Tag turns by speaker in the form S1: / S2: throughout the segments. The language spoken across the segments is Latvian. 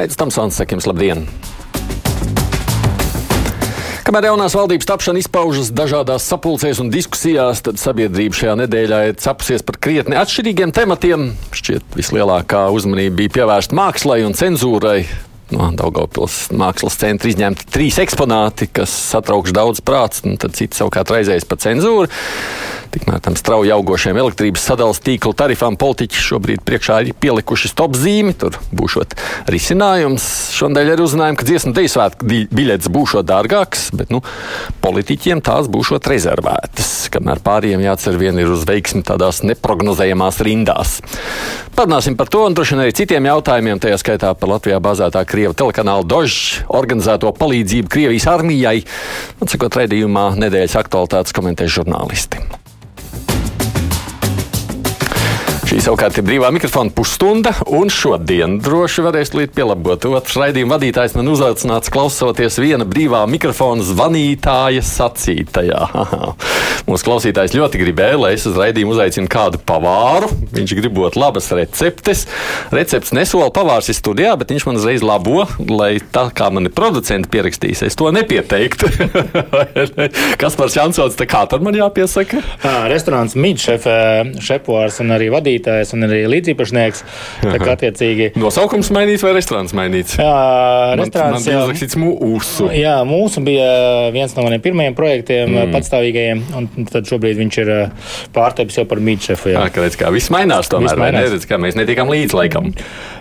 S1: Aizsmeļs Tamsons, sakiem, labdien! Kamēr jaunās valdības tapšana izpaužas dažādās sapulcēs un diskusijās, tad sabiedrība šajā nedēļā ir capusies par krietni atšķirīgiem tematiem. Šķiet, vislielākā uzmanība bija pievērsta mākslai un cenzūrai. No Daugopils mākslas centra izņemti trīs eksponāti, kas satraukš daudz prāts, un tad citi savukārt raizējas par cenzūru. Tikmēr tam strauji augošiem elektrības sadales tīklu tarifām politiķi šobrīd priekšā ir pielikuši stop zīmi. Tur būšot risinājums. Šonadēļ arī uzzinājām, ka dziesmu deju svētku biļetes būšot dārgākas, bet nu, politiķiem tās būšot rezervētas. Kamēr pārējiem jācer vien ir uz veiksmi tādās neprognozējamās rindās. Parunāsim par to un droši vien arī citiem jautājumiem, tajā skaitā par Latvijā bāzētā Krieva telekanāla Dožs organizēto palīdzību Krievijas armijai. Un, sakot, raidījumā nedēļas aktualitātes komentēs žurnālisti. Šī savukārt ir brīvā mikrofona pusstunda, un šodien droši varēs līdz pielabot. Otrs raidījuma vadītājs man uzaicināts klausoties viena brīvā mikrofona zvanītāja sacītajā. Mūsu klausītājs ļoti gribēja, lai es uz raidījumu uzaicinu kādu pavāru. Viņš gribot labas receptes. Recepts nesola pavārs ir studijā, bet viņš man uzreiz labo, lai tā kā mani producenti pierakstīs, es to nepieteiktu. Kas par Jansons, tā kā tad man jāpiesaka?
S2: Restorāns Midšef, šepuārs un arī vadītājs vadītājs un arī līdziepašnieks. Attiecīgi.
S1: Nosaukums mainīts vai restorāns mainīts?
S2: Jā, restorāns
S1: jau uzrakstīts mūsu.
S2: Jā, mūsu bija viens no maniem pirmajiem projektiem, mm. patstāvīgajiem, un tad šobrīd viņš ir pārtepis jau par mītšefu.
S1: Jā, kā redz, kā viss mainās tomēr, viss mainās. neredz, kā mēs netiekam līdz laikam.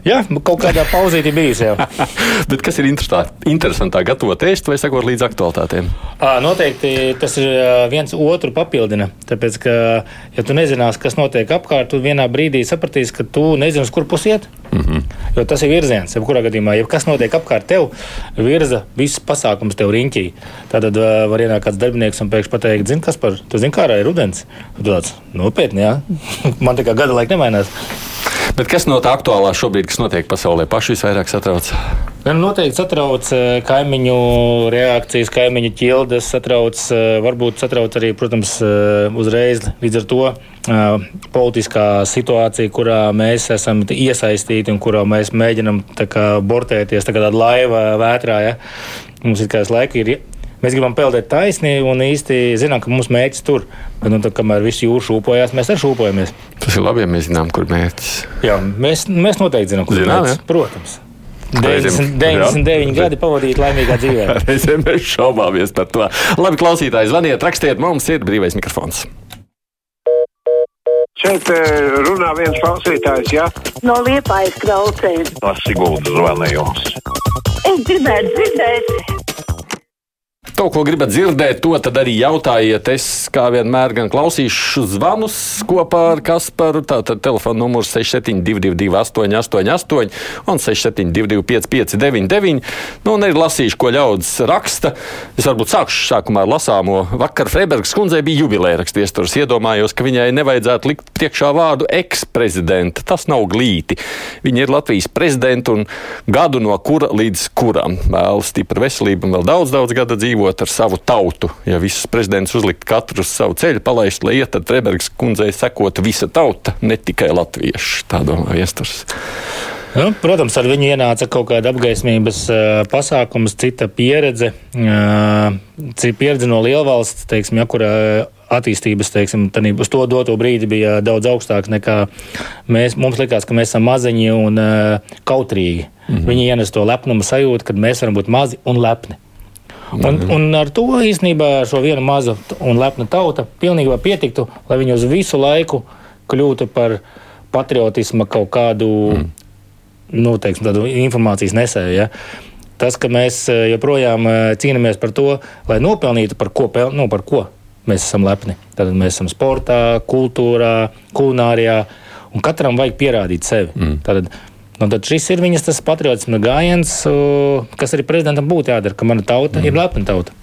S2: Jā, kaut kādā pauzītī bijusi jau.
S1: Bet kas ir interesantāk gatavot ēst vai sakot līdz aktualitātēm?
S2: Noteikti tas ir viens otru papildina. Tāpēc, ka, ja tu nezinās, kas notiek apkārt, tu vienā brīdī sapratīsi, ka tu nezini, uz kur pusiet. Mm -hmm. Jo tas ir virziens. Jebkurā gadījumā, ja kas notiek apkārt tev, virza visus pasākumus tev riņķī. Tad uh, var ienākt kāds darbinieks un pēkšņi pateikt, zini, kas par to zini, kā ir rudens. Tāds nopietni, jā. Man tā kā gada laika nemainās.
S1: Bet kas no tā aktuālā šobrīd, kas notiek pasaulē, paši visvairāk satrauc?
S2: Noteikti satrauc kaimiņu reakcijas, kaimiņu ķildes, satrauc, varbūt satrauc arī, protams, uzreiz līdz ar to politiskā situācija, kurā mēs esam iesaistīti un kurā mēs mēģinam kā, bortēties tā kā tāda laiva vētrā. Ja? Mums ir kāds laika ir Mēs gribam peldēt taisni un īsti zinām, ka mūsu mērķis tur. Bet, nu, tad, kamēr viss jūra šūpojas, mēs arī šūpojamies.
S1: Tas ir labi, ja mēs zinām, kur mērķis.
S2: Jā, mēs, mēs noteikti zinām, kur zinām, mērķis. Ja? Protams. 90, 99 gadi pavadīt laimīgā dzīvē.
S1: Reizēm mēs šaubāmies par to. Labi, klausītāji, zvaniet, rakstiet, mums ir brīvais mikrofons.
S3: Šeit eh, runā viens klausītājs, ja?
S4: No liepājas klausēm.
S3: No Siguldas zvanījums.
S4: Es gribētu dzirdēt
S1: To, ko gribat dzirdēt, to arī jautājiet. Es kā vienmēr gan klausīšu zvanus kopā ar Kasparu. Tātad telefona numurs 6722, 888, un 672, 559, nu, un arī lasīšu, ko ļaudis raksta. Es varbūt sākšu sākumā ar lasāmo. Vakar Freibergas kundzei bija jubileja rakstiesturs. Iedomājos, ka viņai nevajadzētu likt priekšā vārdu eksprezidenta. Tas nav glīti. Viņa ir Latvijas prezidenta un gadu no kura līdz kuram vēlas stipru veselību un vēl daudz, daudz gadu dzīvot dzīvot ar savu tautu. Ja visus prezidents uzlikt katru uz savu ceļu, palaist, lai iet, tad Trebergs kundzei sekot visa tauta, ne tikai latvieši. Tā domā viesturs.
S2: Nu, protams, ar viņu ienāca kaut kāda apgaismības uh, pasākums, cita pieredze, uh, cita pieredze no lielvalsts, teiksim, ja, kur uh, attīstības, teiksim, uz to doto brīdi bija daudz augstāks nekā mēs. Mums likās, ka mēs esam maziņi un uh, kautrīgi. Mm -hmm. Viņi ienes to lepnuma sajūtu, ka mēs varam būt mazi un lepni. Un, un ar to īstenībā šo vienu mazu un lepnu tautu pilnībā pietiktu, lai viņi uz visu laiku kļūtu par patriotisma kaut kādu mm. nu, teiksim, informācijas nesēju. Ja? Tas, ka mēs eh, joprojām eh, cīnāmies par to, lai nopelnītu par ko, nu, par ko mēs esam lepni. Tad mēs esam sportā, kultūrā, kulinārijā, un katram vajag pierādīt sevi. Mm. Tad Nu, tad šis ir viņas tas patriotisma gājiens, kas arī prezidentam būtu jādara, ka mana tauta mm. ir lepna tauta.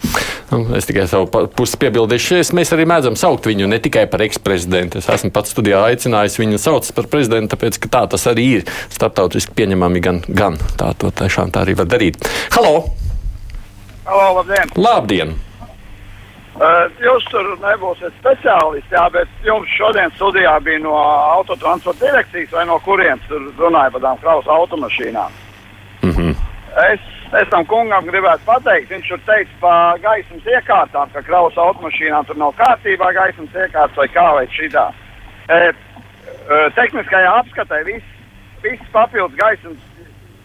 S1: Nu, es tikai savu pusi piebildīšu. Mēs arī mēdzam saukt viņu ne tikai par eksprezidentu. Es esmu pats studijā aicinājis viņu saukt par prezidentu, tāpēc ka tā tas arī ir starptautiski pieņemami gan, gan tā to tiešām tā arī var darīt. Halo!
S5: Halo, labdien!
S1: Labdien!
S5: Uh, jūs tur nebūsiet speciālisti, jā, bet jums šodien studijā bija no autotransporta direkcijas vai no kurienes tur runāja par tām krausa automašīnām?
S1: Mm -hmm.
S5: es, es tam kungam gribētu pateikt, viņš tur teica par gaismas iekārtām, ka kraus automašīnām tur nav kārtībā gaismas iekārtas vai kā vai šitā. E, tehniskajā apskatē viss, viss papildus gaismas,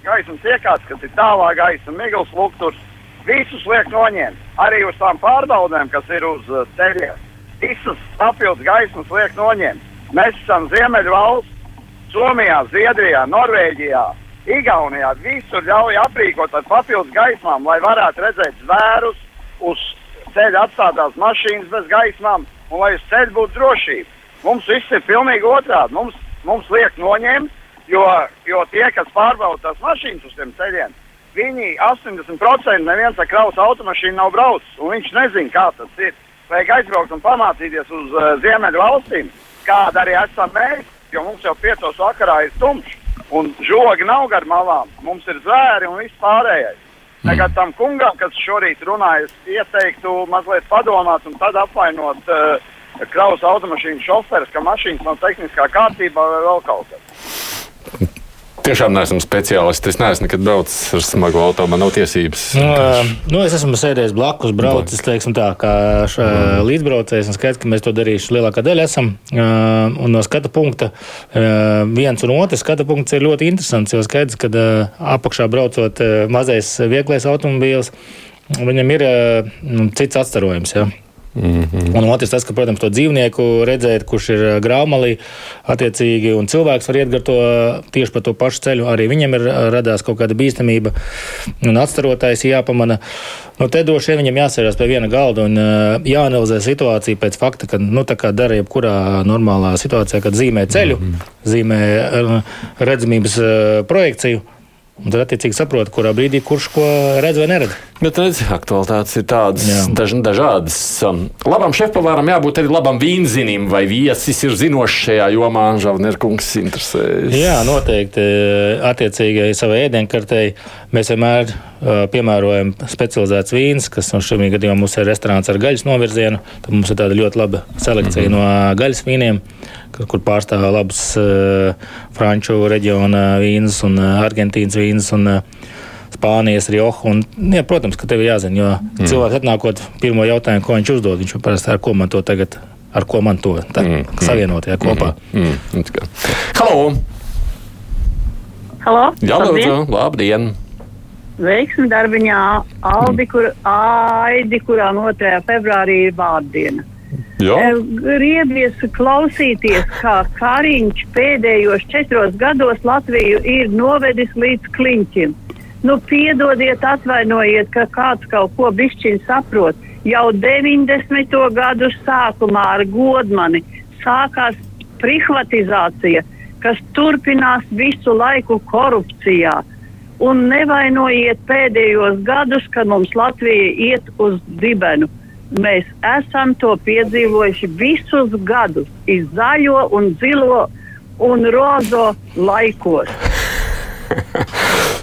S5: gaismas iekārtas, kas ir tālā gaisa, miglas lukturs, visus liek noņemt. Arī uz tām pārbaudēm, kas ir uz uh, ceļiem. Visas papildus gaismas liek noņemt. Mēs esam Ziemeļu valsts, Somijā, Zviedrijā, Norvēģijā, Igaunijā. Visur ļauj aprīkot ar papildus gaismām, lai varētu redzēt zvērus, uz ceļa atstātās mašīnas bez gaismām un lai uz ceļa būtu drošība. Mums viss ir pilnīgi otrādi. Mums, mums liek noņemt, jo, jo tie, kas pārbauda tās mašīnas uz tiem ceļiem, viņi 80% neviens ar kraus automašīnu nav braucis, un viņš nezina, kā tas ir. Vajag aizbraukt un pamācīties uz uh, Ziemeļu valstīm, kāda arī esam mēs, jo mums jau piecos vakarā ir tumšs, un žogi nav gar malām, mums ir zvēri un viss pārējais. Tagad tam kungam, kas šorīt runāja, es ieteiktu mazliet padomāt un tad apvainot uh, kraus automašīnu šoferus, ka mašīnas nav tehniskā kārtībā vai vēl kaut kas.
S1: Tiešām neesmu speciālists. Es neesmu nekad braucis ar smagu auto. Man nav tiesības.
S2: Nu, nu, es esmu sēdējis blakus, braucis tā, kā ša, līdzbraucējs. un Skaidrs, ka mēs to darījuši lielākā daļa. Esam. Un no skatu punkta viens un otrs skatu punkts ir ļoti interesants. Jo skaidrs, ka apakšā braucot mazais vieglais automobīls, viņam ir nu, cits atstarojums. Ja? Mm -hmm. Un otrs, tas, ka, protams, to dzīvnieku redzēt, kurš ir graumalī, attiecīgi, un cilvēks var iet to tieši pa to pašu ceļu, arī viņam ir radās kaut kāda bīstamība, un atstarotais jāpamana. Nu, te droši vien viņam jāsērās pie viena galda un jāanalizē situācija pēc fakta, ka, nu, tā kā dara jebkurā normālā situācijā, kad zīmē ceļu, mm -hmm. zīmē redzamības projekciju. Un tad, attiecīgi, saprot, kurā brīdī kurš ko redz vai neredz.
S1: Bet redz, aktualitātes ir tādas daž, dažādas. Um, Labam šefpavāram jābūt arī labam vīnzinim, vai viesis ir zinošs šajā jomā. Žavnerkungs interesējas.
S2: Jā, noteikti. Attiecīgi savai ēdienkartei mēs vienmēr piemērojam specializēts vīns, kas no šim gadījumā mums ir restorāns ar gaļas novirzienu. Tad mums ir tāda ļoti laba selekcija mm -hmm. no gaļas vīniem, kur pārstāv labus uh, franču reģiona vīnus un uh, Argentīnas vīnus. Un, uh, Spānijas rioja. Un, jā, protams, ka tev ir jāzina, jo mm. cilvēks atnākot pirmo jautājumu, ko viņš uzdod, viņš jau parasti ar ko man to tagad, ar ko man to tā, mm. savienot jā, kopā. Mm.
S1: Mm. Halo!
S4: Halo?
S1: Jā,
S4: Labdien!
S1: lūdzu, labdien!
S4: Veiksmi darbiņā Aldi, kur, Aidi, kurā 2. februārī ir vārdiena. Griebies klausīties, kā Kariņš pēdējos četros gados Latviju ir novedis līdz kliņķim. Nu, piedodiet, atvainojiet, ka kāds kaut ko bišķiņ saprot. Jau 90. gadu sākumā ar godmani sākās privatizācija, kas turpinās visu laiku korupcijā. Un nevainojiet pēdējos gadus, kad mums Latvija iet uz dibenu. Mēs esam to piedzīvojuši visus gadus, iz zaļo un zilo un rozo laikos.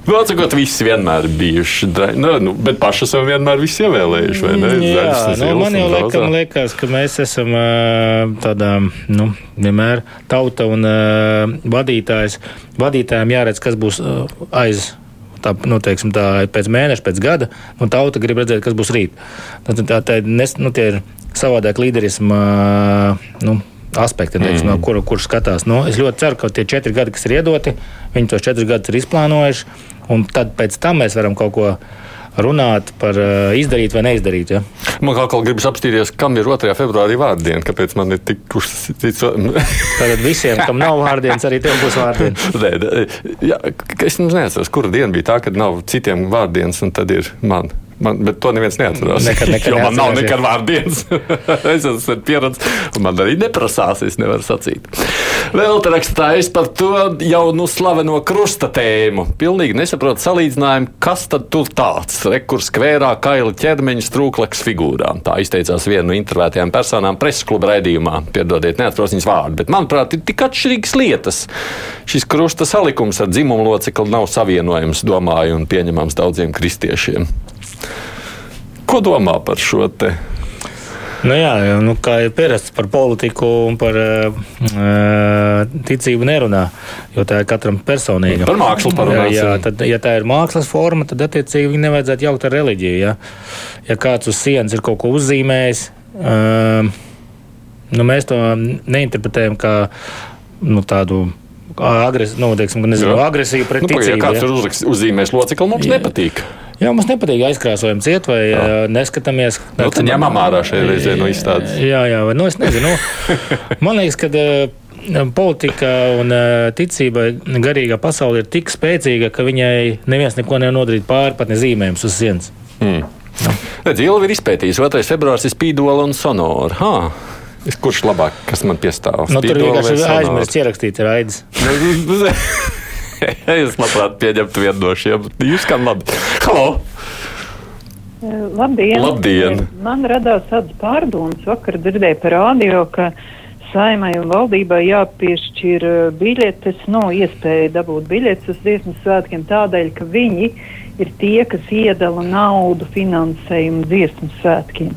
S1: nu, atsakot, visi vienmēr bijuši. Nu, nu, bet paši esam vienmēr visi ievēlējuši, vai ne?
S2: Jā,
S1: Zaļas,
S2: nu, man jau laikam liekas, ka mēs esam tādā, nu, vienmēr tauta un ā, vadītājs. Vadītājiem jāredz, kas būs ā, aiz. Tā, nu, teiksim, tā pēc mēneša, pēc gada, un tauta grib redzēt, kas būs rīt. Tad tā, tā, nes, nu, tie ir savādāk līderisma nu, aspekti, teiksim, mm. no kur, kur skatās. Nu, es ļoti ceru, ka tie četri gadi, kas ir iedoti, viņi tos četrus gadus ir izplānojuši, un tad pēc tam mēs varam kaut ko runāt par uh, izdarīt vai neizdarīt. Ja?
S1: Man kaut kā gribas apstīties, kam ir 2. februārī vārdiena, kāpēc man ir tik uzsits.
S2: Tātad visiem, kam nav vārdienas, arī tev būs vārdienas.
S1: Nē, nē, jā, es neatceros, kura diena bija tā, kad nav citiem vārdienas, un tad ir man. Man, bet to neviens neatcerās.
S2: Nekad, nekad
S1: jo man nav nekad vārdienas. es esmu pieredzējis, un man arī neprasās, es nevaru sacīt. Vēl te rakstītājs par to jau nu slaveno krusta tēmu. Pilnīgi nesaprotu salīdzinājumu, kas tad tur tāds. Rekurs skvērā kaila ķermeņa strūklaks figūrām. Tā izteicās viena no intervētajām personām preses kluba raidījumā. Piedodiet, neatceros viņas vārdu, bet manuprāt, ir tik atšķirīgas lietas. Šis krusta salikums ar dzimumu locekli nav savienojams, domāju, un pieņemams daudziem kristiešiem. Ko domā par šo te?
S2: Nu jā, jā, nu, kā ir pierasts par politiku un par uh, ticību nerunā, jo tā ir katram personīga.
S1: Par mākslu parunāsim.
S2: Jā, tad, ja tā ir mākslas forma, tad attiecīgi viņu nevajadzētu jaukt ar reliģiju. Ja, ja kāds uz sienas ir kaut ko uzzīmējis, uh, nu, mēs to neinterpretējam kā nu, tādu agres, nu, teiksim, nezinu, agresiju pret
S1: Nu, pagaid, ja
S2: ticību.
S1: kāds
S2: ja.
S1: uzrakst- uzzīmēs locekli, mums nepatīk.
S2: Jā, mums nepatīk aizkrāsojam ciet vai jā. neskatāmies.
S1: Nu, tad ņemam ārā šajā reizē no izstādes.
S2: Jā, jā, vai, nu, es nezinu. Nu, man liekas, ka politika un ticība garīgā pasaule ir tik spēcīga, ka viņai neviens neko nevar nodarīt pāri, pat ne zīmējums uz sienas.
S1: Redz, Ilvi ir izpētījis, 2. februāris ir spīdola un sonora. Ha. Kurš labāk, kas man piestāv?
S2: Nu, tur
S1: Spīdola vai
S2: vienkārši aizmirst ierakstīt raidus.
S1: es labprāt pieņemtu vienu no šiem. Jūs kā labi. Halo!
S4: Labdien!
S1: Labdien.
S4: Man radās tāds pārdoms, vakar dzirdēju par rādio, ka saimai un valdībai jāpiešķir eh, biļetes, no iespēja dabūt biļetes uz dziesmu svētkiem tādēļ, ka viņi ir tie, kas iedala naudu finansējumu dziesmu svētkiem.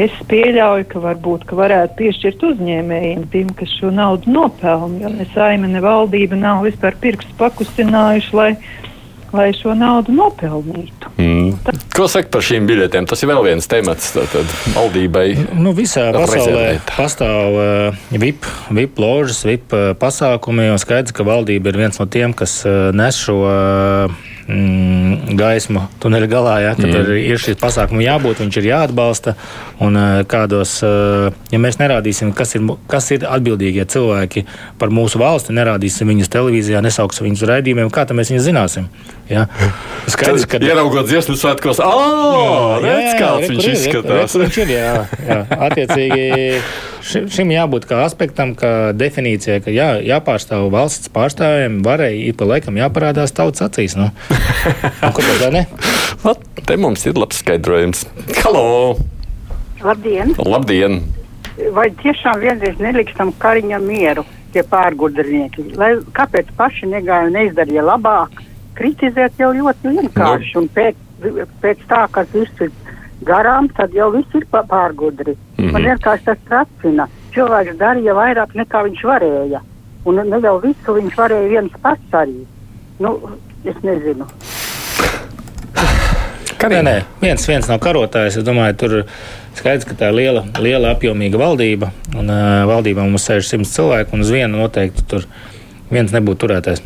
S4: Es pieļauju, ka varbūt ka varētu piešķirt uzņēmējiem, tiem, kas šo naudu nopelna, jo ne saima, ne valdība nav vispār pirkstu pakustinājuši, lai, lai šo naudu nopelnītu.
S1: Mm. Ko saka par šīm biļetēm? Tas ir vēl viens temats tātad, valdībai.
S2: Nu, visā pasaulē
S1: Rezervēt.
S2: pastāv uh, VIP, VIP ložas, VIP uh, pasākumi. un Skaidrs, ka valdība ir viens no tiem, kas uh, nes šo uh, mm, gaismu tuneļa galā. Ja, kad mm. ir, šis pasākums jābūt, viņš ir jāatbalsta. Un, uh, kādos, uh, ja mēs nerādīsim, kas ir, kas ir atbildīgie cilvēki par mūsu valsti, nerādīsim viņus televīzijā, nesauksim viņus raidījumiem, kā tad mēs viņus zināsim? Ja? Skaidrs, ka
S1: Ieraugot dziesmu svētkos, ah, redz, kāds
S2: re,
S1: viņš
S2: kur ir,
S1: izskatās.
S2: re, kur Viņš ir, jā, jā. Attiecīgi, šim, šim jābūt kā aspektam, kā definīcijai, ka jā, jāpārstāv valsts pārstāvjiem, varēja ik pa laikam jāparādās tautas acīs. Nu. Un Kāpēc tā ne?
S1: Vat, Te mums ir labs skaidrojums. Halo!
S6: Labdien!
S1: Labdien!
S6: Vai tiešām vienreiz nelikstam kariņam mieru tie pārgudrinieki? Lai, kāpēc paši negāja un neizdarīja labāk? Kritizēt jau ļoti vienkārši. Un pēc, pēc tā, kas viss ir garām, tad jau viss ir pa- pārgudri. Mm -hmm. Man vienkārši tas tracina. Cilvēks darīja vairāk nekā viņš varēja. Un ne jau visu viņš varēja viens pats arī. Nu, es nezinu.
S2: Nē, nē, viens, viens nav karotājs. Es domāju, tur skaidrs, ka tā ir liela, liela apjomīga valdība. Un uh, valdībā mums sēž simts cilvēku, un uz vienu noteikti tur viens nebūtu turētais.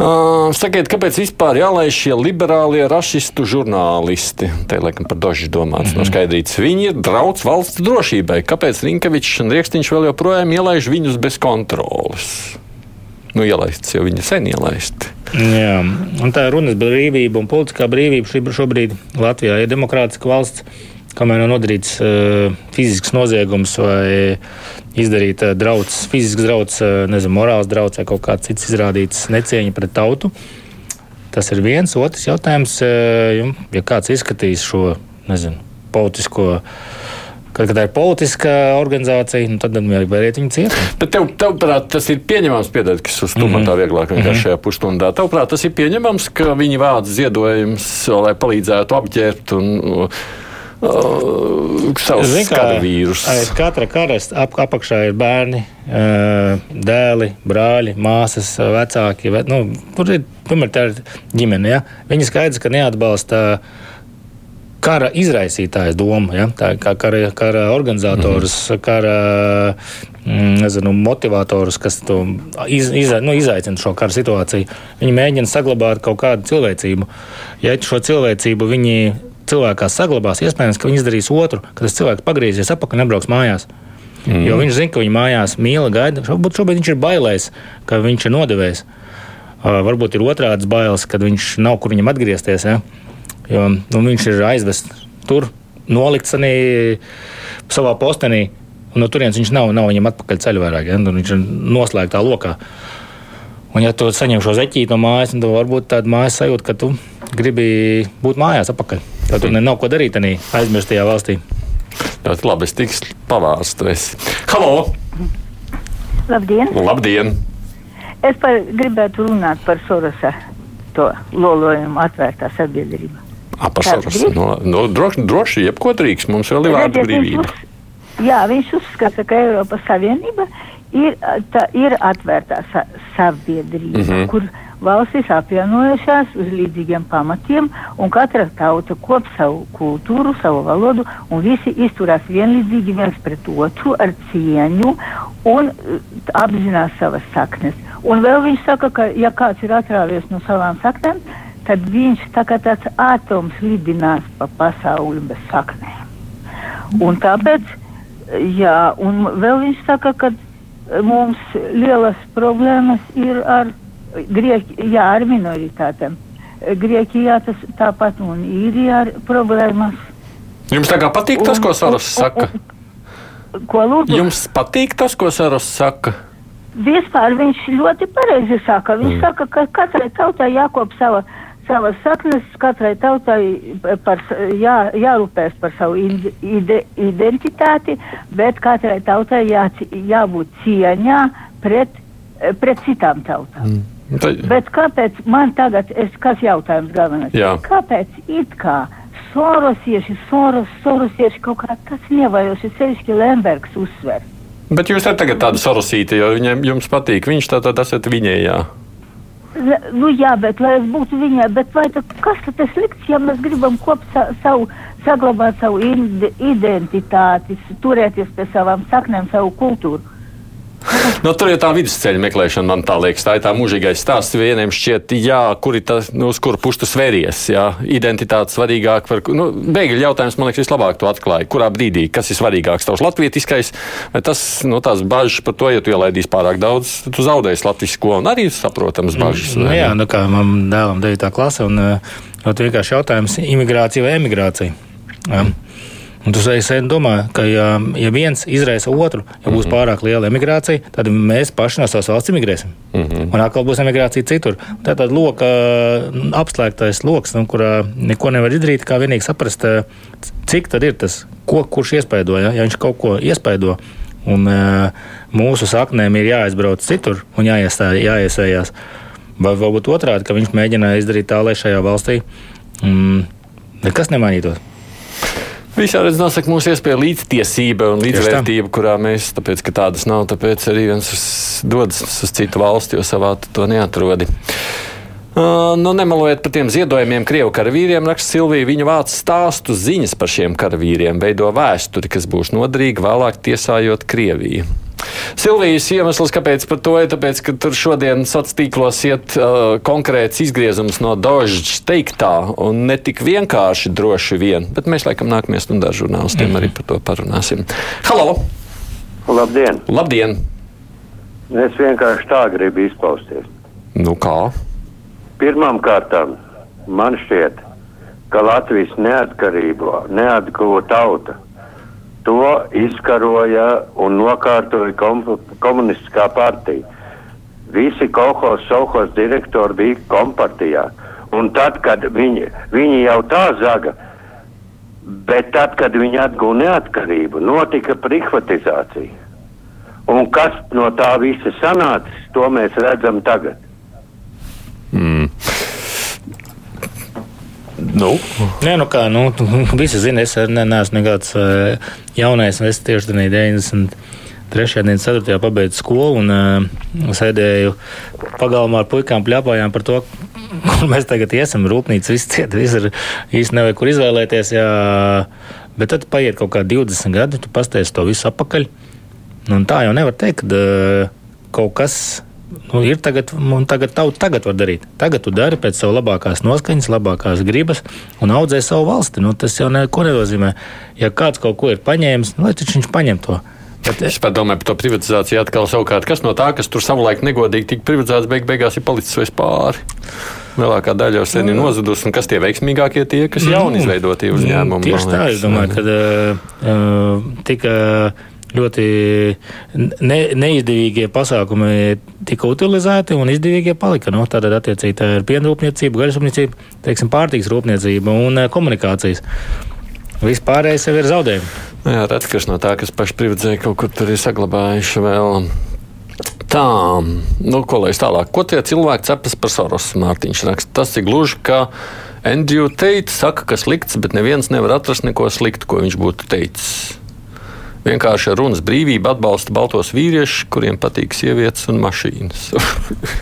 S1: Uh, sakiet, kāpēc vispār jālaiž šie liberālie rašistu žurnālisti? Te laikam par dožu domāts. Mm -hmm. no skaidrītas. Viņi ir draudz valsts drošībai. Kāpēc Rinkevičs un Rieksniņš vēl joprojām ielaiž viņus bez kontrolas? Nu, ielaists jau viņi sen ielaisti.
S2: Jā, un tā ir runas brīvība un politiskā brīvība. Šobrīd Latvijā ir demokrātiska valsts, kamēr nav nodarīts uh, fizisks noziegums vai izdarīta uh, drauds, fizisks drauds, uh, nezinu, morāls drauds vai kaut kāds cits izrādīts necieņa pret tautu. Tas ir viens. Otrs jautājums, uh, ja kāds izskatīs šo nezinu, politisko. Kad, kad tā ir politiska organizācija, nu, tad vajag vēriet viņu ciet.
S1: Bet tev, tavprāt, tas ir pieņemams, piedod, kas uz stūmā tā vieglāk vienkārši šajā pusstundā. Tavprāt, tas ir pieņemams, ka viņi vāc ziedojumus, lai palīdzētu apģērbt un uh, uh,
S2: kā,
S1: karavīrus.
S2: Aiz katra karasta ap, apakšā ir bērni, ā, dēli, brāļi, māsas, vecāki. Ve, nu, tur ir tomēr tā ir ģimene. Ja? Viņi skaidrs, ka neatbalsta kara izraisītājas doma, ja? tā kā kara, kara organizatorus, mm -hmm. kara nezinu, motivatorus, kas iz, iza, nu, izaicina šo kara situāciju. Viņi mēģina saglabāt kaut kādu cilvēcību. Ja šo cilvēcību viņi cilvēkā saglabās, iespējams, ka viņi izdarīs otru, kad tas cilvēks pagriezīsies atpakaļ un nebrauks mājās. Mm. Jo viņš zina, ka viņa mājās mīl, gaida. Varbūt šobrīd viņš ir bailēs, ka viņš ir nodevējis. Uh, varbūt ir otrāds bailes, kad viņš nav kur viņam atgriezties. Ja? Jo nu, viņš ir aizvests tur, nolikts arī savā postenī. Un no turienes viņš nav, nav viņam atpakaļ ceļā vairāk. Ja? Tur viņš ir noslēgtā lokā. Un, ja tu saņem šo zeķīti no mājas, tad varbūt tāda mājas sajūta, ka tu gribi būt mājās atpakaļ. Tad tur ne- nav ko darīt tajā aizmirstajā valstī.
S1: Ļoti labi, es tiks pavārstres. Halo!
S7: Labdien!
S1: Labdien!
S7: Es par, gribētu runāt par Sorosa to lolojumu atvērtā sabiedrība. Drīkst?
S1: No, no, droši, droši, jebko drīkst. Mums vēl ir vārdu
S7: Redziet, viņš
S1: brīvība.
S7: uz- Jā, viņš uzskata, ka Eiropas Savienība ir, tā, ir atvērtā sa sabiedrība, mm. -hmm. kur valstis apvienojušās uz līdzīgiem pamatiem, un katra tauta kop savu kultūru, savu valodu, un visi izturās vienlīdzīgi viens pret otru ar cieņu un eh, apzinās savas saknes. Un vēl viņš saka, ka ja kāds ir atrāvies no savām saknēm, tad viņš tā kā tāds atoms lidinās pa pasauli bez saknēm. Un tāpēc, jā, un vēl viņš saka, ka mums lielas problēmas ir ar, Grieķi, jā, ar minoritātēm. Grieķijā tas tāpat un īrijā ir problēmas.
S1: Jums tā kā patīk tas, ko Saras saka?
S7: Ko lūdzu?
S1: Jums patīk tas, ko Saras saka?
S7: Vispār viņš ļoti pareizi saka. Viņš mm. saka, ka katrai tautai jākop sava, savas saknes, katrai tautai par, jā, jārūpēs par savu ide, ide, identitāti, bet katrai tautai jā, jābūt cieņā pret, pret citām tautām. Mm.
S1: Tā,
S7: Bet kāpēc man tagad, es, kas jautājums galvenais?
S1: Jā.
S7: Kāpēc it kā sorosieši, soros, sorosieši kaut kā tas nevajoši, sevišķi Lembergs uzsver?
S1: bet jūs esat tagad tāda sarusīta, jo viņam jums patīk. Viņš tā tad esat viņējā.
S7: Le- Nu, jā, bet lai es būtu viņai, bet vai tad, kas tad tas slikts, ja mēs gribam kop sa, savu, saglabāt savu ide, identitāti, turēties pie savām saknēm, savu kultūru?
S1: Nu, tur ir tā vidusceļa meklēšana, man tā liekas. Tā ir tā mūžīgais stāsts. Vieniem šķiet, jā, kur ir tas, nu, uz kuru pušu tas vēries. Jā, identitāte svarīgāk par. Nu, Bēgļu jautājums, man liekas, vislabāk to atklāja. Kurā brīdī, kas ir svarīgāks, tavs latvietiskais, vai tas, nu, tās bažas par to, ja tu ielaidīsi pārāk daudz, tu zaudēsi latvisko un arī saprotams bažas.
S2: Nu, jā, nu kā man dēlam 9. klase, un uh, vienkārši jautājums - imigrācija vai emigrācija? Um, Un tu sen sen domā, ka ja, ja viens izraisa otru, ja būs
S1: Mhm.
S2: pārāk liela emigrācija, tad mēs paši no savas valsts emigrēsim.
S1: Mhm.
S2: Un atkal būs emigrācija citur. Tā ir tāda loka, mm, apslēgtais lokus, nu, kurā neko nevar izdarīt, kā vienīgi saprast, eh, cik tad ir tas, ko kurš iespaido. Ja, ja viņš kaut ko iespaido, un eh, mūsu saknēm ir jāaizbrauc citur un jāiestā, jāiesējās. Vai varbūt otrādi, ka viņš mēģina izdarīt tā, lai šajā valstī mm, nekas nemainītos.
S1: Visādi nosaka mūsu iespēja līdztiesība un līdzvērtība, kurā mēs, tāpēc, ka tādas nav, tāpēc arī viens uz, dodas uz citu valsti, jo savā tu to neatrodi. Uh, nu, nemalojiet par tiem ziedojumiem Krievu karavīriem, raksta Silvija. Viņa vāc stāstu ziņas par šiem karavīriem, veido vēsturi, kas būs noderīga vēlāk tiesājot Krieviju. Silvijas iemesls, kāpēc par to ir, tāpēc, ka tur šodien sociālos tīklos iet uh, konkrēts izgriezums no Dožģa teiktā, un ne tik vienkārši droši vien, bet mēs laikam nākamajā stundā žurnālistiem arī par to parunāsim. Halo!
S8: Labdien!
S1: Labdien!
S8: Es vienkārši tā gribu izpausties.
S1: Nu kā?
S8: Pirmkārt, man šķiet, ka Latvijas neatkarību neatguva tauta. To izkaroja un nokārtoja kom komunistiskā partija. Visi kolekcijas savos direktori bija kompartijā. Un tad, kad viņi, viņi jau tā zaga, bet tad, kad viņi atguva neatkarību, notika privatizācija. Un kas no tā visa sanācis, to mēs redzam tagad.
S1: Nu,
S2: Nē, nu kā, nu, visi zina, es ne, neesmu nekāds uh, jaunais, un es tieši tādā 90. Trešajā dienā, ceturtajā pabeidzu skolu un uh, sēdēju pagalmā ar puikām, pļāpājām par to, kur mēs tagad iesim. Rūpnīca viss cieta, viss ir īsti nevajag kur izvēlēties. Jā. Bet tad paiet kaut kā 20 gadi, tu pasties to visu apakaļ. Nu, un tā jau nevar teikt, ka uh, kaut kas nu, ir tagad, un tagad tauta tagad var darīt. Tagad tu dari pēc savas labākās noskaņas, labākās gribas un audzē savu valsti. Nu, tas jau neko nenozīmē. Ja kāds kaut ko ir paņēmis, nu, lai taču viņš paņem to. Bet,
S1: es pat domāju par to privatizāciju atkal savukārt. Kas no tā, kas tur savulaik negodīgi tika privatizēts, beig beigās ir palicis vairs pāri? Lielākā daļa jau sen ir nozudusi, un kas tie veiksmīgākie tie, kas jauni izveidotie uzņēmumi?
S2: Tieši tā, es domāju, ka uh, tika ļoti ne, neizdevīgie pasākumi tika utilizēti un izdevīgie palika. Nu, Tātad, attiecīgi, tā ir pienrūpniecība, gaļasrūpniecība, teiksim, pārtīks rūpniecība un uh, komunikācijas. Vispārējais jau ir zaudējumi.
S1: Jā, redz, kas no tā, kas paši privatizēja, kaut kur tur ir saglabājuši vēl. Tā, nu, ko lai es tālāk? Ko tie cilvēki cepas par Soros? Mārtiņš raksta. Tas ir gluži kā Andrew Tate saka, ka slikts, bet neviens nevar atrast neko sliktu, ko viņš būtu teicis. Vienkārši ar runas brīvību atbalsta baltos vīriešus, kuriem patīk sievietes un mašīnas.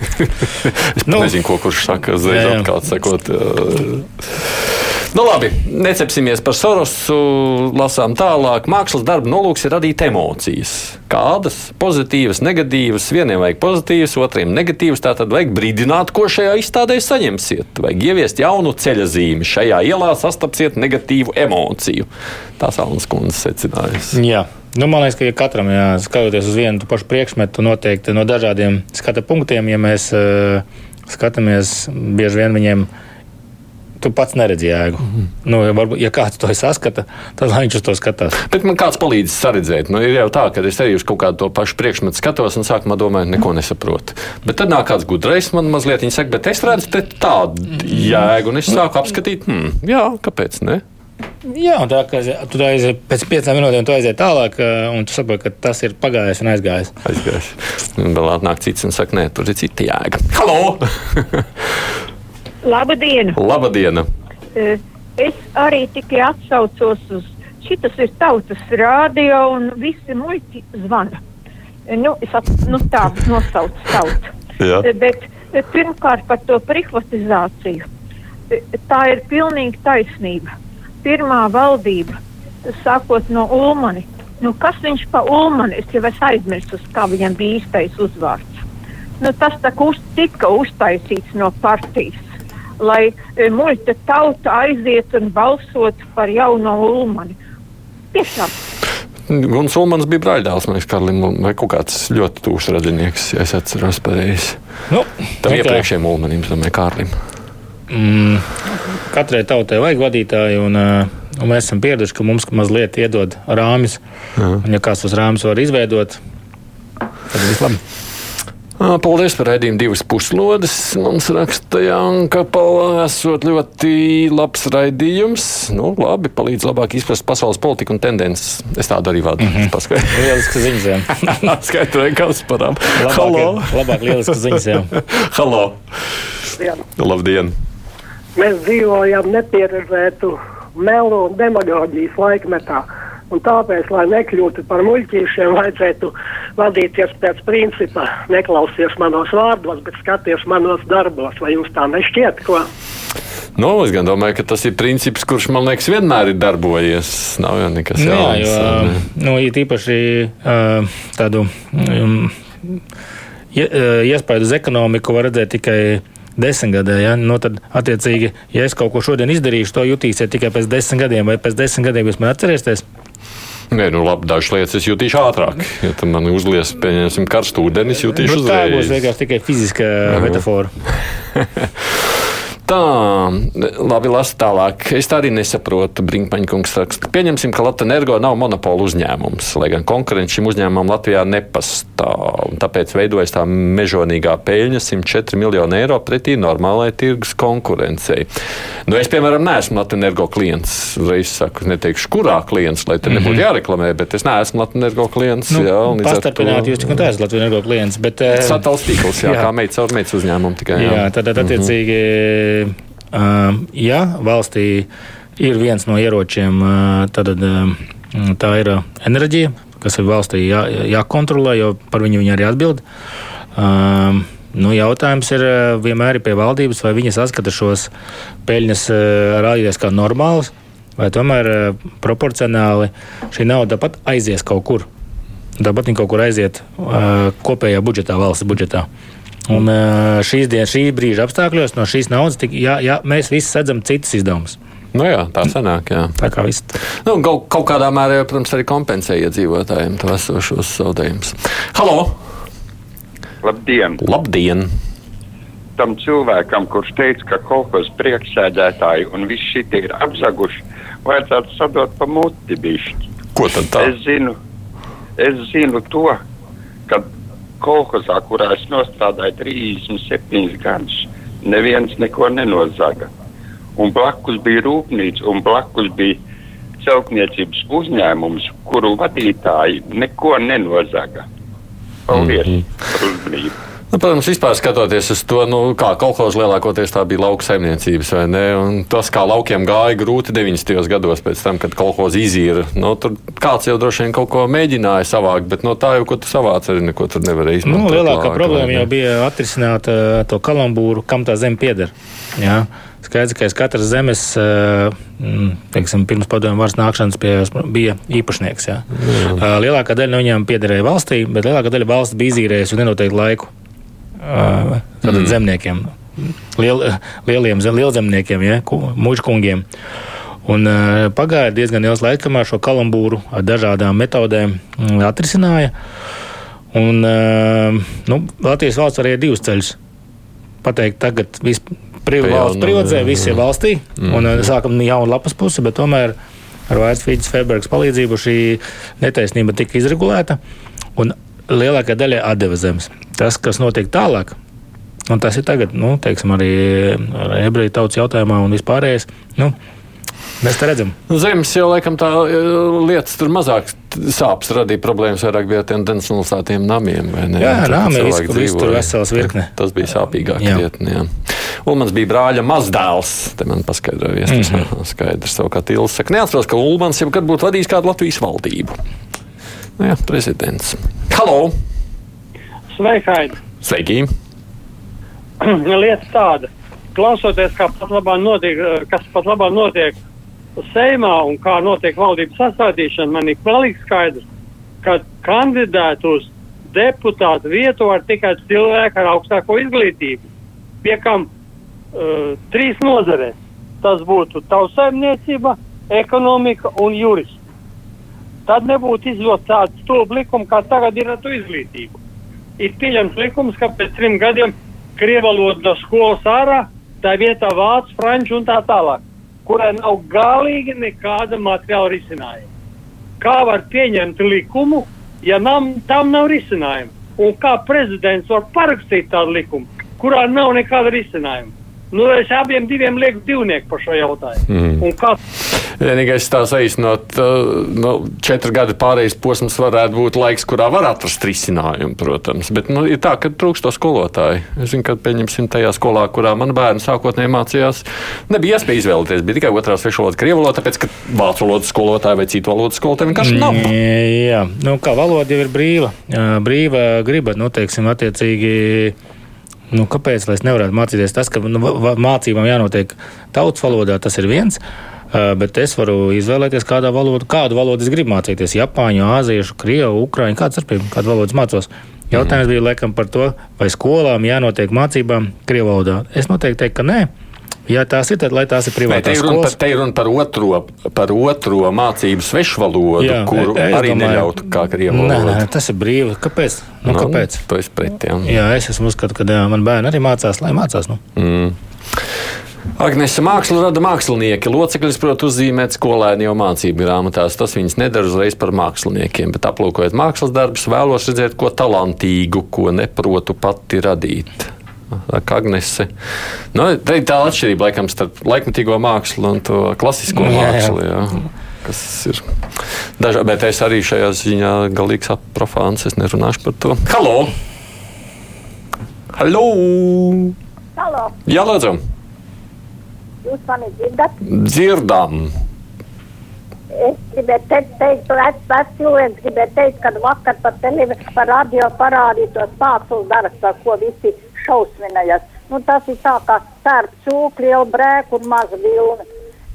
S1: es nu, nezinu, ko kurš saka, uzreiz atkal sakot. Uh, Nu, labi, necepsimies par Sorosu, lasām tālāk. Mākslas darba nolūks ir radīt emocijas. Kādas? Pozitīvas, negatīvas. Vieniem vajag pozitīvas, otriem negatīvas. Tā tad vajag brīdināt, ko šajā izstādē saņemsiet. Vajag ieviest jaunu ceļa zīmi. Šajā ielā sastapsiet negatīvu emociju. Tā Sāls kundze secinājusi.
S2: Jā. Nu, man liekas, ka ja katram, jā, skatoties uz vienu pašu priekšmetu, noteikti no dažādiem skata punktiem, ja mēs uh, skatāmies bieži vien viņiem tu pats neredzi jēgu. Mm -hmm. nu, ja, varbūt, ja kāds to saskata, tad viņš uz to skatās.
S1: Bet man kāds palīdz saredzēt. Nu, ir jau tā, ka es arī uz kaut kādu to pašu priekšmetu skatos un sākumā domāju, neko nesaprotu. Bet tad nāk kāds gudrais man mazliet, viņa saka, bet es redzu tādu jēgu, un es sāku apskatīt, hmm, jā, kāpēc ne?
S2: Jā, un tā kā tu aizies pēc piecām minūtēm, tu aizies tālāk, un tu saproti, ka tas ir pagājis un aizgājis.
S1: Aizgājis. Un vēl atnāk cits un saka, nē, tur ir cita jēga. Halo!
S4: Labdien!
S1: Labdien!
S4: Es arī tikai atsaucos uz šitas ir tautas rādio un visi muļķi zvana. Nu, es at, nu, tā nosaucu tautu.
S1: Jā.
S4: Bet pirmkārt par to privatizāciju. Tā ir pilnīgi taisnība. Pirmā valdība, sākot no Ulmani. Nu, kas viņš pa Ulmani? Es jau esmu aizmirsis, kā viņam bija īstais uzvārds. Nu, tas tā kā uz, tika uztaisīts no partijas lai e, muļķa tauta aiziet un balsot par jauno Ulmani. Tiešām.
S1: Guns Ulmans bija brāļdēls, man liekas, Karlim, vai kaut kāds ļoti tūs radinieks, ja es atceros pareizi.
S2: Nu,
S1: Tam iepriekšējiem Ulmanim, domāju, Kārlim.
S2: Mm, katrai tautai vajag vadītāju, un, un mēs esam pieraduši, ka mums mazliet iedod rāmis. Un, ja kāds tos rāmis var izveidot, tad viss labi.
S1: Paldies par raidījumu divas puslodes. Mums raksta Janka Pala, esot ļoti labs raidījums. Nu, labi, palīdz labāk izprast pasaules politiku un tendences. Es tādu arī vadu. Mm -hmm.
S2: Paskaidroju. Lieliski ziņas.
S1: Skaidroju, kas parām.
S2: Halo! Labāk lieliski ziņas.
S1: Halo! Labdien. Labdien!
S9: Mēs dzīvojam nepieredzētu melu un demagoģijas laikmetā. Un tāpēc, lai nekļūtu par muļķīšiem, vajadzētu vadīties pēc principa, neklausies manos vārdos, bet skaties manos darbos. Vai jums tā nešķiet? Ko?
S1: Nu, es gan domāju, ka tas ir princips, kurš man liekas vienmēr ir darbojies. Nav jau nekas
S2: nu
S1: jauns.
S2: Jā, jo, nu, ir īpaši tādu um, iespēju uz ekonomiku var redzēt tikai desmitgadē. Ja? Nu, tad, attiecīgi, ja es kaut ko šodien izdarīšu, to jutīsiet tikai pēc desmit gadiem, vai pēc desmit gadiem jūs man atcerēsieties?
S1: Nē, nu labi, dažas lietas es jutīšu ātrāk. Ja tam man uzlies, pieņemsim, karstu ūdeni, es jutīšu
S2: nu,
S1: uzreiz.
S2: Tā būs vienkārši tikai fiziska metafora.
S1: Tā, labi, lasu tālāk. Es tā arī nesaprotu. Brinkmaņkungs raksta, pieņemsim, ka Latvijas energo nav monopola uzņēmums, lai gan konkurence šim uzņēmumam Latvijā nepastāv. Tāpēc veidojas tā mežonīgā peļņa 104 miljonu eiro pretī normālai tirgus konkurencei. Nu, es, piemēram, neesmu Latvijas energo klients. Reiz saku, neteikšu, kurā klients, lai te nebūtu mm -hmm. jāreklamē, bet es neesmu Latvijas energo klients.
S2: Nu,
S1: jā,
S2: Pastarpināt, jūs tikai esat Latvijas energo klients. Bet,
S1: Satals tīkls, jā, jā. kā meitas meitas uzņēmumu tikai.
S2: Jā, jā tad, tad attiecīgi. Mm -hmm ja valstī ir viens no ieročiem, tad tā ir enerģija, kas ir valstī jā, jākontrolē, jo par viņu viņi arī atbild. Nu, jautājums ir vienmēr ir pie valdības, vai viņi saskata šos peļņas rādītājus kā normālus, vai tomēr proporcionāli šī nauda pat aizies kaut kur. Tāpat viņa kaut kur aiziet kopējā budžetā, valsts budžetā. Un šīs dienas, šī brīža apstākļos no šīs naudas tik, jā, jā, mēs visi sedzam citus izdevumus.
S1: Nu jā, tā sanāk. Jā.
S2: Tā kā viss.
S1: Nu, kaut, kaut kādā mērā, protams, arī kompensē iedzīvotājiem to esošos zaudējumus. Halo!
S10: Labdien!
S1: Labdien!
S10: Tam cilvēkam, kurš teica, ka kaut kas priekšsēdētāji un viss šī ir apzaguši, vajadzētu sadot pa muti bišķi.
S1: Ko tad tā?
S10: Es zinu, es zinu to, ka kolhozā, kurā es nostādīju 37 gadus, neviens neko nenozaga. Un blakus bija rūpnīca, un blakus bija celtniecības uzņēmums, kuru vadītāji neko nenozaga. Paldies mm -hmm. par uzmanību!
S1: Nu, protams, vispār skatoties uz to, nu, kā kolekcijas lielākoties tā bija lauka saimniecības, vai ne? Un tas, kā laukiem gāja grūti 90. gados, pēc tam, kad kolekcija izīra, nu, tur kāds jau droši vien kaut ko mēģināja savākt, bet no tā jau, ko tu savāc, arī neko tur nevarēja izdarīt.
S2: Nu, lielākā problēma jau bija atrisināt uh, to kalambūru, kam tā zeme pieder. Jā. Skaidrs, ka katrs zemes, teiksim, pirms padomju varas nākšanas pie, bija īpašnieks. Jā. Jā. Lielākā daļa no viņiem piederēja valstī, bet lielākā daļa valsts bija izīrējusi uz nenoteiktu laiku. Mm. zemniekiem, liel, lieliem zem, lielzemniekiem, ja, mužkungiem. Un, uh, pagāja diezgan ilgs laiks, kamēr šo kalambūru ar dažādām metodēm atrisināja. Un, uh, nu, Latvijas valsts varēja divus ceļus pateikt, tagad viss valsts privatizē, viss ir valstī, mm. un uh, sākam jaunu lapas pusi, bet tomēr ar Vairs Fīdas Febergas palīdzību šī netaisnība tika izregulēta. Un lielākā daļa atdeva zemes. Tas, kas notiek tālāk, un tas ir tagad, nu, teiksim, arī ebreju tautas jautājumā un vispārējais. Nu, Mēs te redzam.
S1: Zemes jau laikam tā e, lietas tur mazāk sāpes radīja problēmas, vairāk bija tiem densnulstātiem namiem.
S2: Jā, visu, visu tur vesels virkne.
S1: Tas bija sāpīgāk jā. Ulmans bija brāļa mazdēls. Te man paskaidroja, mm -hmm. skaidrs. Savukārt Ilsa saka, neatceros, ka Ulmans jau kad būtu vadījis kādu Latvijas valdību. Nu, jā, prezidents. Halo!
S11: Sveiki!
S1: Sveiki!
S11: Lieta tāda, klausoties, pat notiek, kas pat labāk notiek Seimā un kā notiek valdības sastādīšana, man ir pilnīgi skaidrs, ka kandidēt uz deputātu vietu var tikai cilvēki ar augstāko izglītību. Pie kam uh, trīs nozarēs. Tas būtu tautsēmniecība, ekonomika un jurists tad nebūtu izdots tāds stulbs likums, kā tagad ir ar to izglītību. Ir pieņemts likums, ka pēc trim gadiem krievu valoda no skolas ārā, tā vietā vācu, franču un tā tālāk, kurai nav galīgi nekāda materiāla risinājuma. Kā var pieņemt likumu, ja nam, tam nav risinājuma? Un kā prezidents var parakstīt tādu likumu, kurā nav nekāda risinājuma? Nu, es abiem diviem lieku divnieku par šo jautājumu. Mm. Kā...
S1: Vienīgais tā saīsinot, nu, četri gadi pārējais posms varētu būt laiks, kurā var atrast risinājumu, protams. Bet nu, ir tā, ka trūkst to skolotāju. Es zinu, ka pieņemsim tajā skolā, kurā man bērni sākotnēji mācījās, nebija iespēja izvēlēties. Bija tikai otrā svešu valoda, krievu valoda, tāpēc, ka vācu valodas skolotāja vai citu valodu skolotāja vienkārši nav.
S2: Jā, nu, kā valoda jau ir brīva, brīva griba, nu, teiksim, attiecīgi Nu, kāpēc es nevarētu mācīties? Tas, ka nu, mācībām jānotiek tautas valodā, tas ir viens. Bet es varu izvēlēties, kādā valodā, kādu valodu es gribu mācīties. Japāņu, āziešu, krievu, ukrāņu, kāds ar pirmā, kādu valodu mācos. Jautājums bija laikam par to, vai skolām jānotiek mācībām krievu valodā. Es noteikti teiktu, ka nē. Ja tās ir, tad lai tās ir privātās
S1: par, te ir runa par otro, par otro mācību svešvalodu, Jā, kuru es arī domāju, neļautu kā krievu valodu. Nē, nē,
S2: tas ir brīvi. Kāpēc? Nu, nu, kāpēc?
S1: To es pret, jā.
S2: jā, es esmu uzskatu, ka jā, man bērni arī mācās, lai mācās. Nu. Mm.
S1: Agnese māksla rada mākslinieki. Locekļus, protams, uzzīmēt skolēni jau mācību grāmatās. Tas viņus nedara uzreiz par māksliniekiem, bet aplūkojot mākslas darbus, vēlos redzēt ko talantīgu, ko neprotu pati radīt. Agnese. Nu, tā ir tā atšķirība laikam starp laikmatīgo mākslu un to klasisko jā, mākslu. Jā. Kas ir dažādi, bet es arī šajā ziņā galīgs profāns. Es nerunāšu par to. Halo! Halo!
S12: Halo.
S1: Jā, lūdzu!
S12: Jūs mani dzirdat?
S1: Dzirdam!
S12: Es gribēju teikt, teikt vecs, vecs cilvēks gribēju teikt, kad vakar pa televīziju, pa radio parādītos mākslas darbs, par ko visi šausminājas. Nu, tas ir tā, kā sērp cūkļi, liela brēku un maza vilna.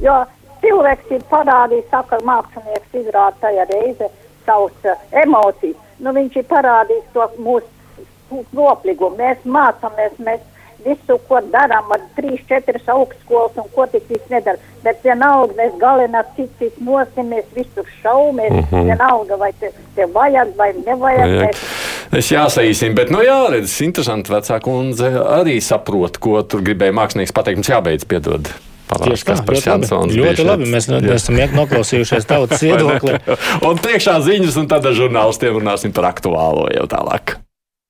S12: Jo cilvēks ir parādījis, saka, mākslinieks izrāda tajā reize savus uh, emocijas. Nu, viņš ir parādījis to mūsu nopligumu. Mēs mācāmies, mēs visu, ko darām, ar trīs, četras augstskolas un ko tik viss nedara. Bet vienalga mēs galinā cits nosimies, visur šaumies, mm -hmm. vienalga vai te, te vajag vai nevajag. Vajag. Mēs,
S1: Es jāsaīsinu, bet, nu, jā, redz, interesanti. Vecā kundze arī saprot, ko tur gribēja mākslinieks pateikt. Mums jābeidz piedod.
S2: Tieši tā, ļoti labi. ļoti labi. Mēs jā. esam noklausījušies tautas viedokli.
S1: un priekšā ziņas, un tad ar žurnālistiem runāsim par aktuālo jau tālāk.